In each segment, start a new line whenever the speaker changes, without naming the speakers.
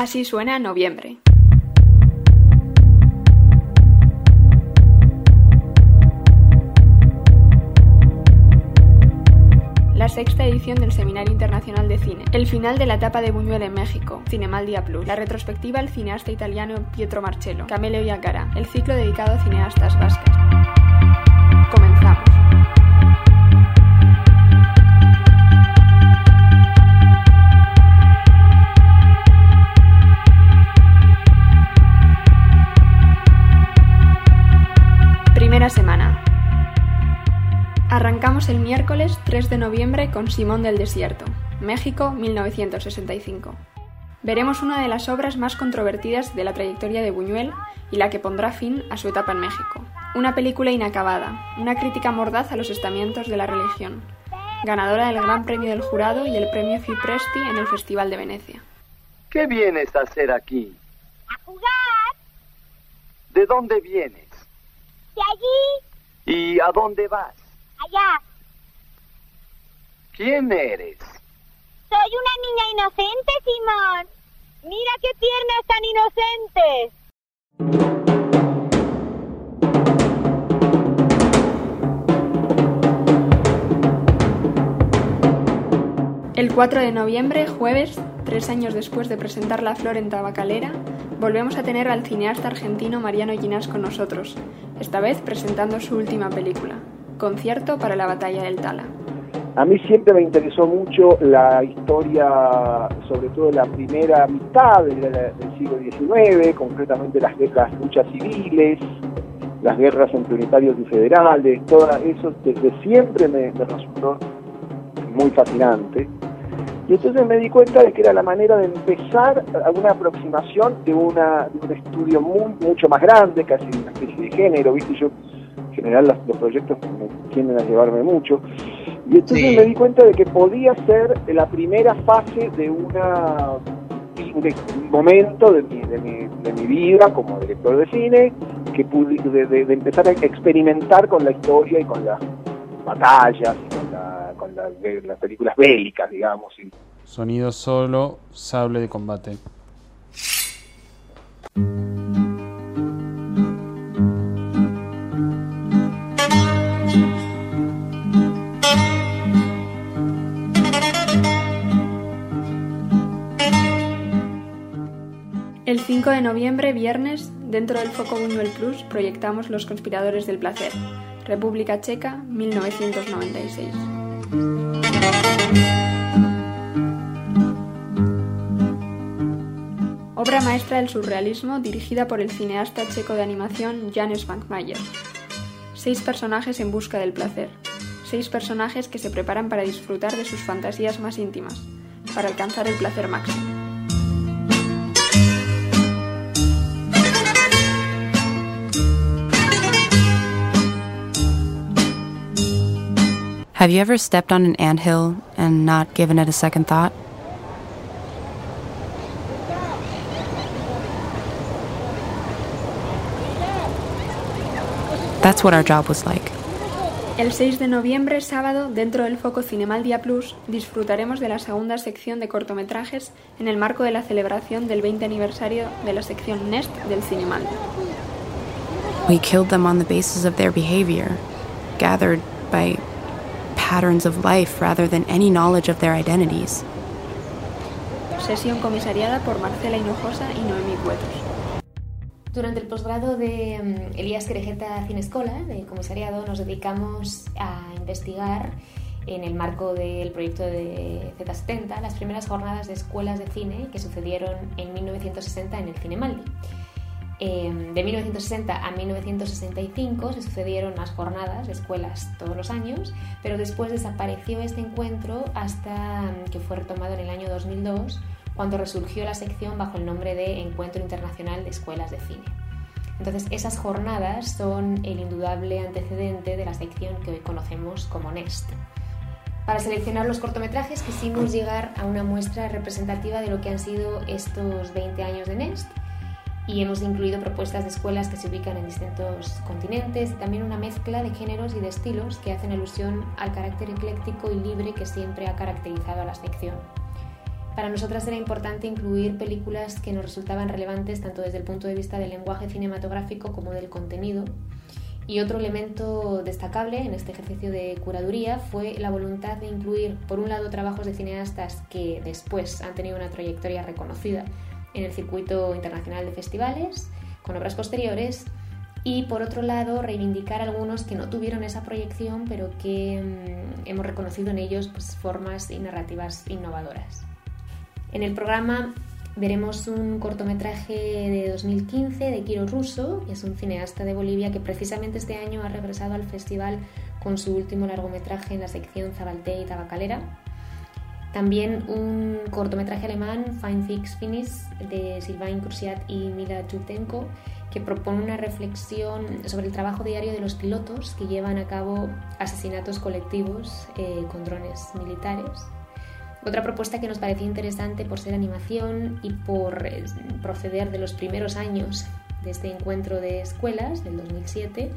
Así suena noviembre. la sexta edición del Seminario Internacional de Cine, el final de la etapa de Buñuel en México, Cinemaldia Plus, la retrospectiva al cineasta italiano Pietro Marcello, Cameleo Yacara, el ciclo dedicado a cineastas vascas. Comenzamos. Primera semana. Arrancamos el miércoles 3 de noviembre con Simón del Desierto, México 1965. Veremos una de las obras más controvertidas de la trayectoria de Buñuel y la que pondrá fin a su etapa en México. Una película inacabada, una crítica mordaz a los estamentos de la religión, ganadora del Gran Premio del Jurado y el Premio Fipresti en el Festival de Venecia.
¿Qué vienes a hacer aquí?
A jugar.
¿De dónde vienes?
De allí.
¿Y a dónde vas?
Allá.
¿Quién eres?
Soy una niña inocente, Simón. Mira qué piernas tan inocentes.
El 4 de noviembre, jueves, tres años después de presentar La Flor en Tabacalera, volvemos a tener al cineasta argentino Mariano Ginás con nosotros, esta vez presentando su última película, Concierto para la Batalla del Tala.
A mí siempre me interesó mucho la historia, sobre todo la primera mitad del, siglo XIX, concretamente las guerras, luchas civiles, las guerras entre unitarios y federales, todo eso desde siempre me resultó muy fascinante. Y entonces me di cuenta de que era la manera de empezar una aproximación de, una, de un estudio muy, mucho más grande, casi una especie de género, ¿viste? Yo, en general, los, los proyectos me tienden a llevarme mucho. Y entonces
Sí.
me di cuenta de que podía ser la primera fase de una de un momento de mi, de, mi, de mi vida como director de cine, que pude, de, de- de empezar a experimentar con la historia y con las batallas, y con, la- con la- de- las películas bélicas, digamos. y-
Sonido solo, sable de combate.
El 5 de noviembre, viernes, dentro del Foco Buñuel Plus, proyectamos Los Conspiradores del Placer, República Checa, 1996. Obra maestra del surrealismo dirigida por el cineasta checo de animación Janes Bankmayer. Seis personajes en busca del placer. Seis personajes que se preparan para disfrutar de sus fantasías más íntimas, para alcanzar el placer máximo.
Have you ever stepped on an anthill and not given it a second thought? That's what our job was like.
El 6 de noviembre, sábado, dentro del foco Cinemaldia Plus, disfrutaremos de la segunda sección de cortometrajes en el marco de la celebración del 20 aniversario de la sección Nest del Cinemaldia.
We killed them on the basis of their behavior, gathered by patterns of life rather than any knowledge of their identities.
Sesión comisariada por Marcela Hinojosa y Noemí Cuetos.
Durante el posgrado de mm, Elías Querejeta Cinescola, de comisariado, nos dedicamos a investigar en el marco del proyecto de Z70 las primeras jornadas de escuelas de cine que sucedieron en 1960 en el Cinemaldi. Eh, de 1960 a 1965 se sucedieron las jornadas de escuelas todos los años, pero después desapareció este encuentro hasta mm, que fue retomado en el año 2002 cuando resurgió la sección bajo el nombre de Encuentro Internacional de Escuelas de Cine. Entonces, esas jornadas son el indudable antecedente de la sección que hoy conocemos como NEST. Para seleccionar los cortometrajes quisimos llegar a una muestra representativa de lo que han sido estos 20 años de NEST y hemos incluido propuestas de escuelas que se ubican en distintos continentes también una mezcla de géneros y de estilos que hacen alusión al carácter ecléctico y libre que siempre ha caracterizado a la sección. para nosotras era importante incluir películas que nos resultaban relevantes tanto desde el punto de vista del lenguaje cinematográfico como del contenido. Y otro elemento destacable en este ejercicio de curaduría fue la voluntad de incluir, por un lado, trabajos de cineastas que después han tenido una trayectoria reconocida en el circuito internacional de festivales, con obras posteriores, y por otro lado reivindicar algunos que no tuvieron esa proyección pero que mm, hemos reconocido en ellos pues, formas y narrativas innovadoras. En el programa veremos un cortometraje de 2015 de Kiro Russo, que es un cineasta de Bolivia que precisamente este año ha regresado al festival con su último largometraje en la sección Zabalté y Tabacalera. También un cortometraje alemán, Fine Fix Finis, de Sylvain Cruciat y Mila Chutenko, que propone una reflexión sobre el trabajo diario de los pilotos que llevan a cabo asesinatos colectivos eh, con drones militares. Otra propuesta que nos parecía interesante por ser animación y por eh, proceder de los primeros años de este encuentro de escuelas del 2007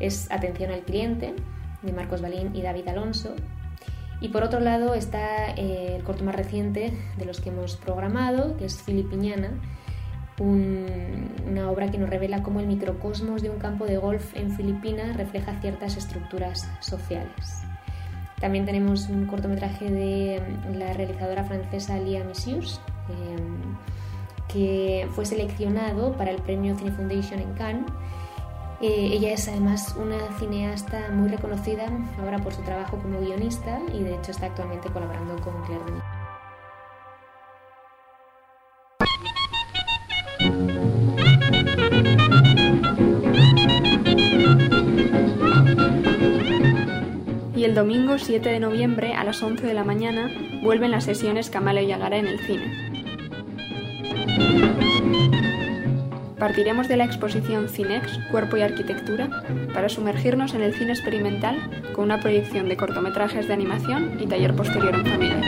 es Atención al cliente de Marcos Balín y David Alonso. Y por otro lado está eh, el corto más reciente de los que hemos programado, que es Filipiñana, una obra que nos revela cómo el microcosmos de un campo de golf en Filipinas refleja ciertas estructuras sociales. También tenemos un cortometraje de la realizadora francesa Lia Messius, em, que fue seleccionado para el premio Cine Foundation en Cannes. Eh, ella es además una cineasta muy reconocida ahora por su trabajo como guionista y de hecho está actualmente colaborando con Claire Denis.
Y el domingo 7 de noviembre a las 11 de la mañana vuelven las sesiones Camaleo y Agara en el cine. Partiremos de la exposición Cinex, Cuerpo y Arquitectura, para sumergirnos en el cine experimental con una proyección de cortometrajes de animación y taller posterior en familia.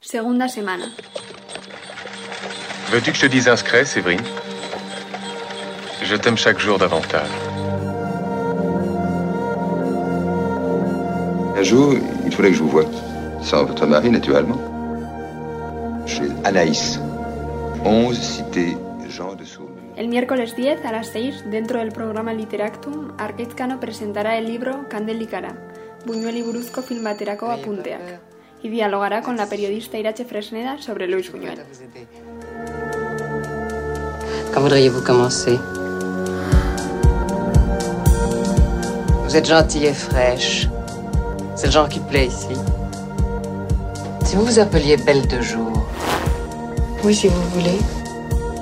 Segunda semana.
Veux-tu que je te dise un secret, Séverine Je t'aime chaque jour davantage.
Un jour, il fallait que je vous voie. Sans votre mari, naturellement. Chez Anaïs. 11 cité Jean de Saumur.
El miércoles 10 a las 6, dentro del programa Literactum, Arquezcano presentará el libro Kandelikara, Buñuel y Buruzko filmaterako apunteak, y dialogará con la periodista Irache Fresneda sobre Luis Buñuel.
Quand voudriez-vous commencer? Vous êtes gentille et fraîche. C'est le genre qui plaît ici. Si vous vous appeliez Belle de jour. Oui, si vous voulez.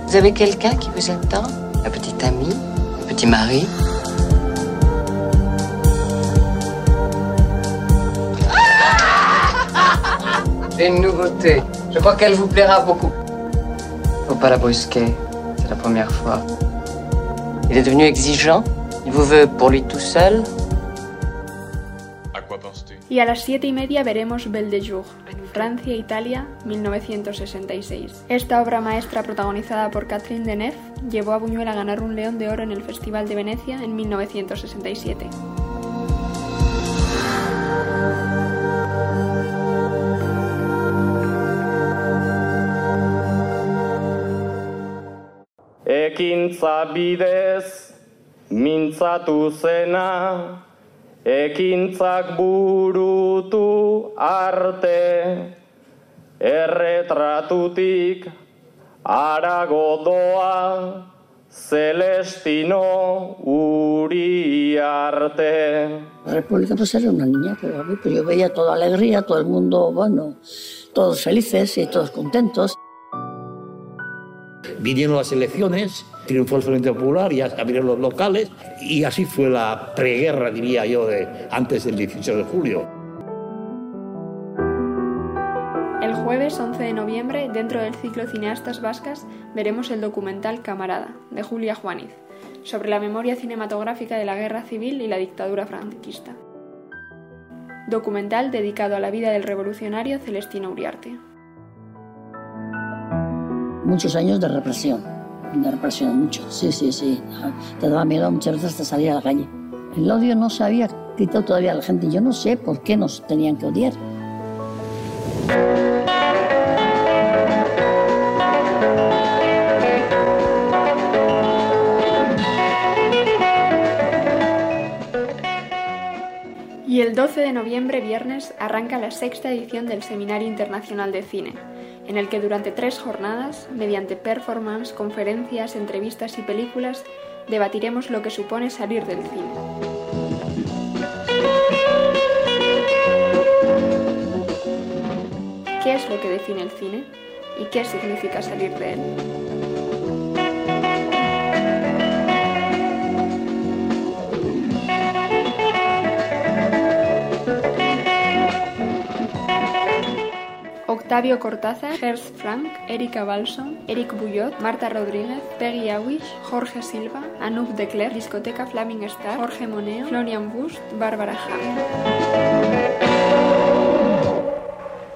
Vous avez quelqu'un qui vous attend? Un petit ami? Un petit mari? J'ai une nouveauté. Je crois qu'elle vous plaira beaucoup. Faut pas la brusquer. C'est la première fois. Il est devenu exigeant. Il vous veut pour lui tout seul.
Y a las 7 y media veremos Belle de Jour, Francia-Italia, 1966. Esta obra maestra protagonizada por Catherine Deneuve llevó a Buñuel a ganar un León de Oro en el Festival de Venecia en 1967.
Ekintza bidez mintzatu zena, ekintzak burutu arte, erretratutik arago doa, Celestino Uriarte.
La República pues era una niña, pero, pero yo veía toda alegría, todo el mundo, bueno, todos felices y todos contentos.
Vinieron las elecciones, triunfó el Frente Popular, ya abrieron los locales y así fue la preguerra, diría yo, de antes del 18 de julio.
El jueves 11 de noviembre, dentro del ciclo Cineastas Vascas, veremos el documental Camarada, de Julia Juaniz, sobre la memoria cinematográfica de la guerra civil y la dictadura franquista. Documental dedicado a la vida del revolucionario Celestino Uriarte.
Muchos años de represión, de represión, mucho, sí, sí, sí. Te daba miedo muchas veces hasta salir a la calle. El odio no se había quitado todavía a la gente. Yo no sé por qué nos tenían que odiar.
Y el 12 de noviembre, viernes, arranca la sexta edición del Seminario Internacional de Cine, en el que durante tres jornadas, mediante performance, conferencias, entrevistas y películas, debatiremos lo que supone salir del cine. ¿Qué es lo que define el cine? ¿Y qué significa salir de él? Octavio Cortázar, Gers Frank, Erika Balson, Eric Buyot, Marta Rodríguez, Peggy Awish, Jorge Silva, Anouk Declerc, Discoteca Flaming Star, Jorge Moneo, Florian Bust, Bárbara Ham.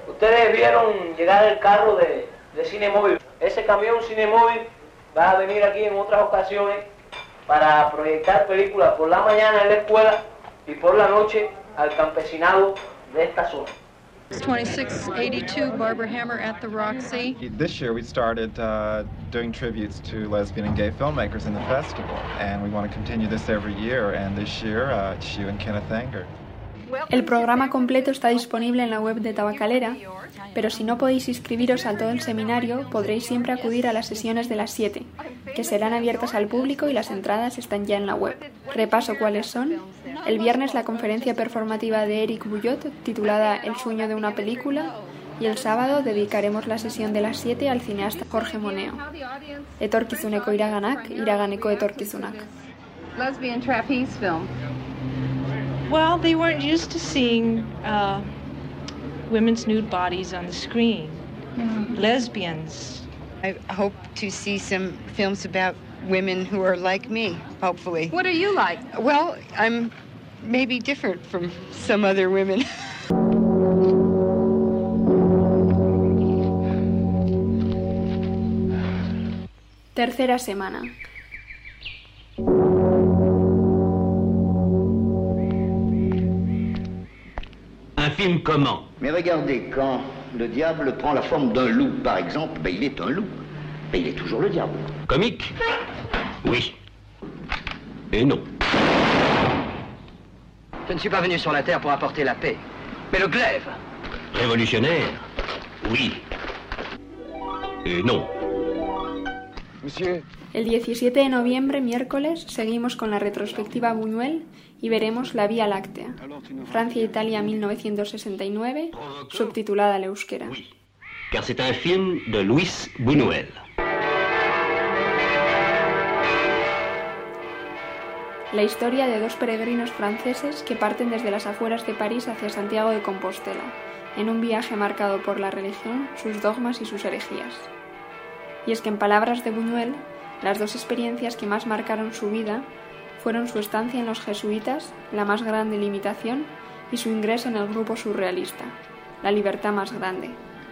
Ustedes vieron llegar el carro de, de Cinemóvil. Ese camión Cinemóvil va a venir aquí en otras ocasiones para proyectar películas por la mañana en la escuela y por la noche al campesinado de esta zona.
2682 Barbara Hammer at the Roxy.
This year we started uh, doing tributes to lesbian and gay filmmakers in the festival, and we want to continue this every year. And this year, uh, it's you and Kenneth Anger.
El programa completo está disponible en la web de Tabacalera, pero si no podéis inscribiros al todo el seminario, podréis siempre acudir a las sesiones de las 7, que serán abiertas al público y las entradas están ya en la web. Repaso cuáles son. El viernes la conferencia performativa de Eric Buyot, titulada El sueño de una película, y el sábado dedicaremos la sesión de las 7 al cineasta Jorge Moneo. Etorkizuneko iraganak, iraganeko etorkizunak.
Lesbian trapeze film. Well, they weren't used to seeing uh, women's nude bodies on the screen. Lesbians.
I hope to see some films about women who are like me, hopefully.
What are you like?
Well, I'm maybe different from some other women.
Tercera semana.
Un film comment
Mais regardez, quand le diable prend la forme d'un loup, par exemple, ben, il est un loup. Ben, il est toujours le diable.
Comique Oui. Et non.
Je ne suis pas venu sur la Terre pour apporter la paix, mais le glaive.
Révolutionnaire Oui. Et non.
Monsieur
El 17 de noviembre, miércoles, seguimos con la retrospectiva Buñuel y veremos La Vía Láctea, Francia-Italia 1969, subtitulada al euskera.
Car c'est un film de Luis Buñuel.
La historia de dos peregrinos franceses que parten desde las afueras de París hacia Santiago de Compostela, en un viaje marcado por la religión, sus dogmas y sus herejías. Y es que en palabras de Buñuel, las dos experiencias que más marcaron su vida fueron su estancia en los jesuitas, la más grande limitación, y su ingreso en el grupo surrealista, la libertad más grande.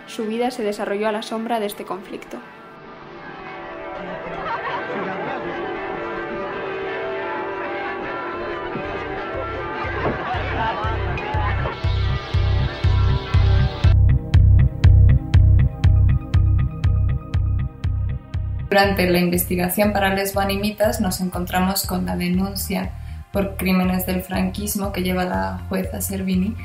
Su vida se desarrolló a la sombra de este conflicto.
Durante la investigación para lesboanimitas nos encontramos con la denuncia por crímenes del franquismo que lleva la jueza Servini,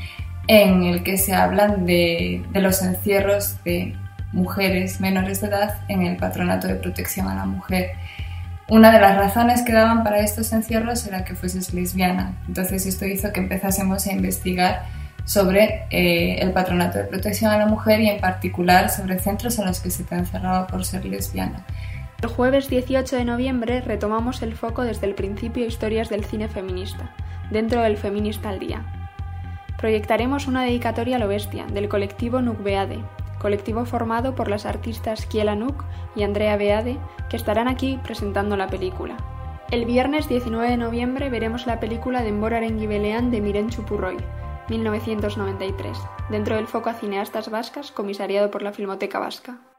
en el que se hablan de, de los encierros de mujeres menores de edad en el patronato de protección a la mujer. Una de las razones que daban para estos encierros era que fueses lesbiana. Entonces esto hizo que empezásemos a investigar sobre eh, el patronato de protección a la mujer y en particular sobre centros en los que se te encerraba por ser lesbiana.
El jueves 18 de noviembre retomamos el foco desde el principio historias del cine feminista, dentro del Feminista al Día. Proyectaremos una dedicatoria a lo bestia, del colectivo Nuk Beade, colectivo formado por las artistas Kiela Nuk y Andrea Beade, que estarán aquí presentando la película. El viernes 19 de noviembre veremos la película de Emboraren Gibelean de Miren Chupurroy, 1993, dentro del foco a cineastas vascas comisariado por la Filmoteca Vasca.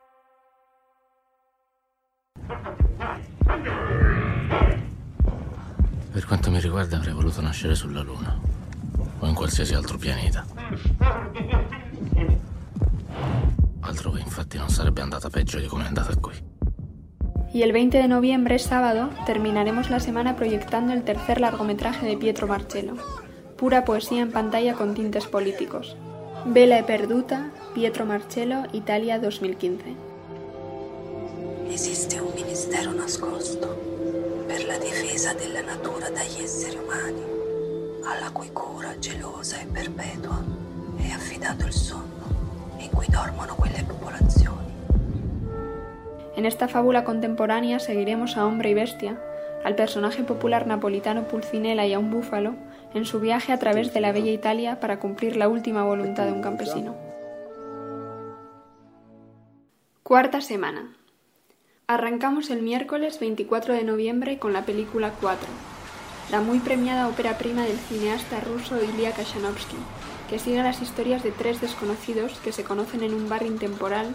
Per quanto mi riguarda avrei voluto nascere sulla Luna o in qualsiasi altro pianeta. Altrove infatti non sarebbe andata peggio di come è andata qui.
Y el 20 de noviembre, sábado, terminaremos la semana proyectando el tercer largometraje de Pietro Marcello, pura poesía en pantalla con tintes políticos. Vela e perduta, Pietro Marcello, Italia 2015.
Esiste un ministero nascosto per la difesa della natura dagli esseri umani, alla cui cura gelosa e perpetua è affidato il sonno in cui dormono quelle popolazioni.
En esta fábula contemporánea seguiremos a Hombre y Bestia, al personaje popular napolitano Pulcinella y a un búfalo en su viaje a través de la bella Italia para cumplir la última voluntad de un campesino. Cuarta semana. Arrancamos el miércoles 24 de noviembre con la película 4, la muy premiada ópera prima del cineasta ruso Ilya Kashanovsky, que sigue las historias de tres desconocidos que se conocen en un bar intemporal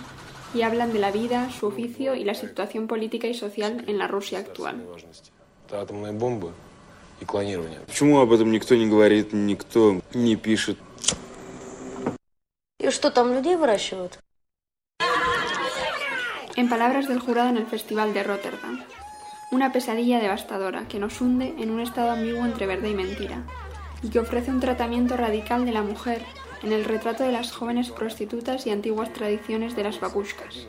y hablan de la vida, su oficio y la situación política y social en la Rusia actual.
атомной бомбы и клонирования. Почему об этом никто не говорит, никто не пишет?
И что, там людей выращивают?
En palabras del jurado en el Festival de Rotterdam, una pesadilla devastadora que nos hunde en un estado ambiguo entre verdad y mentira, y que ofrece un tratamiento radical de la mujer en el retrato de las jóvenes prostitutas y antiguas tradiciones de las babushkas.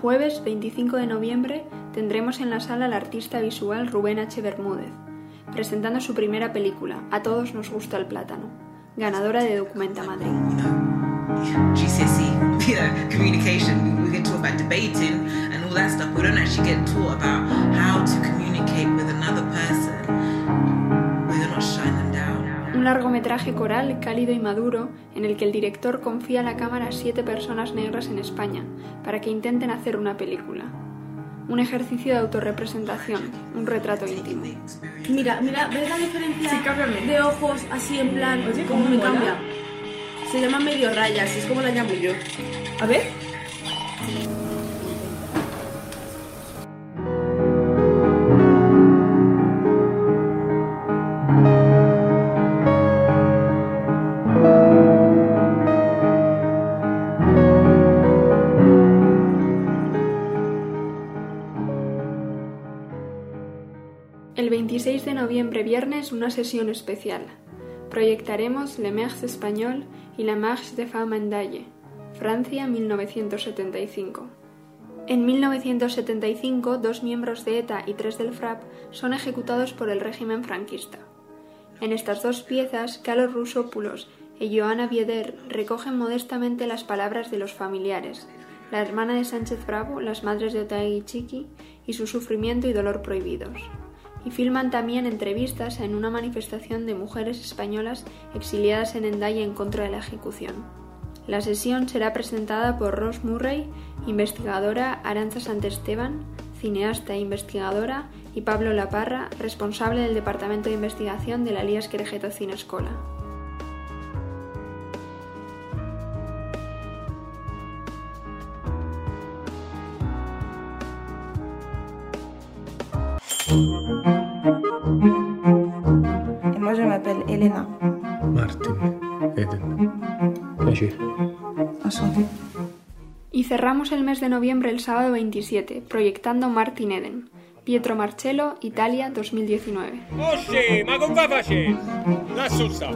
Jueves 25 de noviembre tendremos en la sala al artista visual Rubén H. Bermúdez, presentando su primera película, A todos nos gusta el plátano, ganadora de Documenta Madrid. Un largometraje coral cálido y maduro en el que el director confía a la cámara a siete personas negras en España para que intenten hacer una película. Un ejercicio de autorrepresentación, un retrato íntimo.
Mira, mira, ¿ves la diferencia
Sí,
de ojos así en plan?
Oye,
¿Cómo
¿cómo
me
mola?
cambia? Se llama medio rayas, es como la llamo yo. A ver.
Noviembre viernes una sesión especial. Proyectaremos Le Merce español y La Marche de Femme Mendaille, Francia 1975. En 1975, dos miembros de ETA y tres del FRAP son ejecutados por el régimen franquista. En estas dos piezas, Carlos Rusopoulos y Joana Bieder recogen modestamente las palabras de los familiares, la hermana de Sánchez Bravo, las madres de Otaegui Chiqui y su sufrimiento y dolor prohibidos y filman también entrevistas en una manifestación de mujeres españolas exiliadas en Endaya en contra de la ejecución. La sesión será presentada por Ross Murray, investigadora Aranza Santesteban, cineasta e investigadora, y Pablo Laparra, responsable del Departamento de Investigación de la Lías Querejeta Cinescola.
M'appelle Elena.
Martin, Eden. Bashir.
Enchantée.
Y cerramos el mes de noviembre el sábado 27, proyectando Martin Eden, Pietro Marcello, Italia 2019.
Osci, ma con? Lassù sta.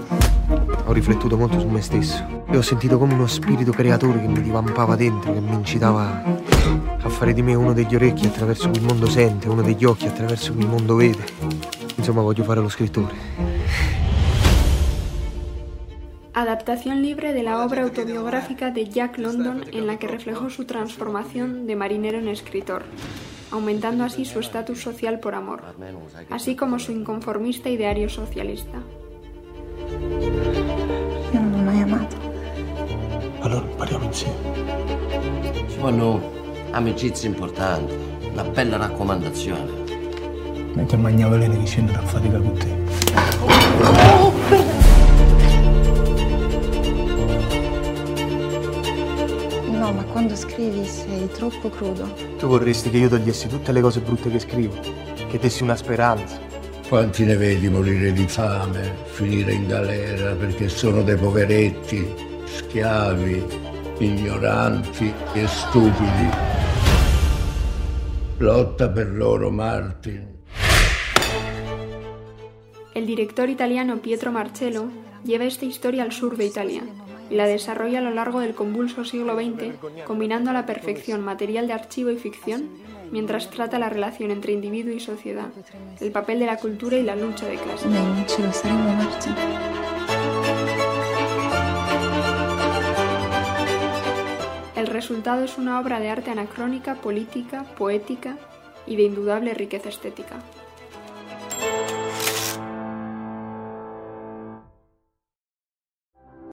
Ho riflettuto molto su me stesso e ho sentito come uno spirito creatore che mi divampava dentro, che mi incitava a fare di me uno degli orecchi attraverso cui il mondo sente, uno degli occhi attraverso cui il mondo vede. Insomma, voglio fare lo scrittore.
Adaptación libre de la obra autobiográfica de Jack London en la que reflejó su transformación de marinero en escritor, aumentando así su estatus social por amor, así como su inconformista ideario socialista.
Io non l'ho mai amato.
Allora impariamo insieme.
Quando
amicizie importanti, una bella raccomandazione.
Mentre mangiavo Elena che scendere a fatica con te.
No, ma quando scrivi sei troppo crudo.
Tu vorresti che io togliessi tutte le cose brutte che scrivo, che dessi una speranza.
Quanti ne vedi morire di fame, finire in galera perché sono dei poveretti, schiavi, ignoranti e stupidi. Lotta per loro, Martin.
El director italiano Pietro Marcello lleva esta historia al sur de Italia y la desarrolla a lo largo del convulso siglo XX, combinando a la perfección material de archivo y ficción, mientras trata la relación entre individuo y sociedad, el papel de la cultura y la lucha de clases. El resultado es una obra de arte anacrónica, política, poética y de indudable riqueza estética.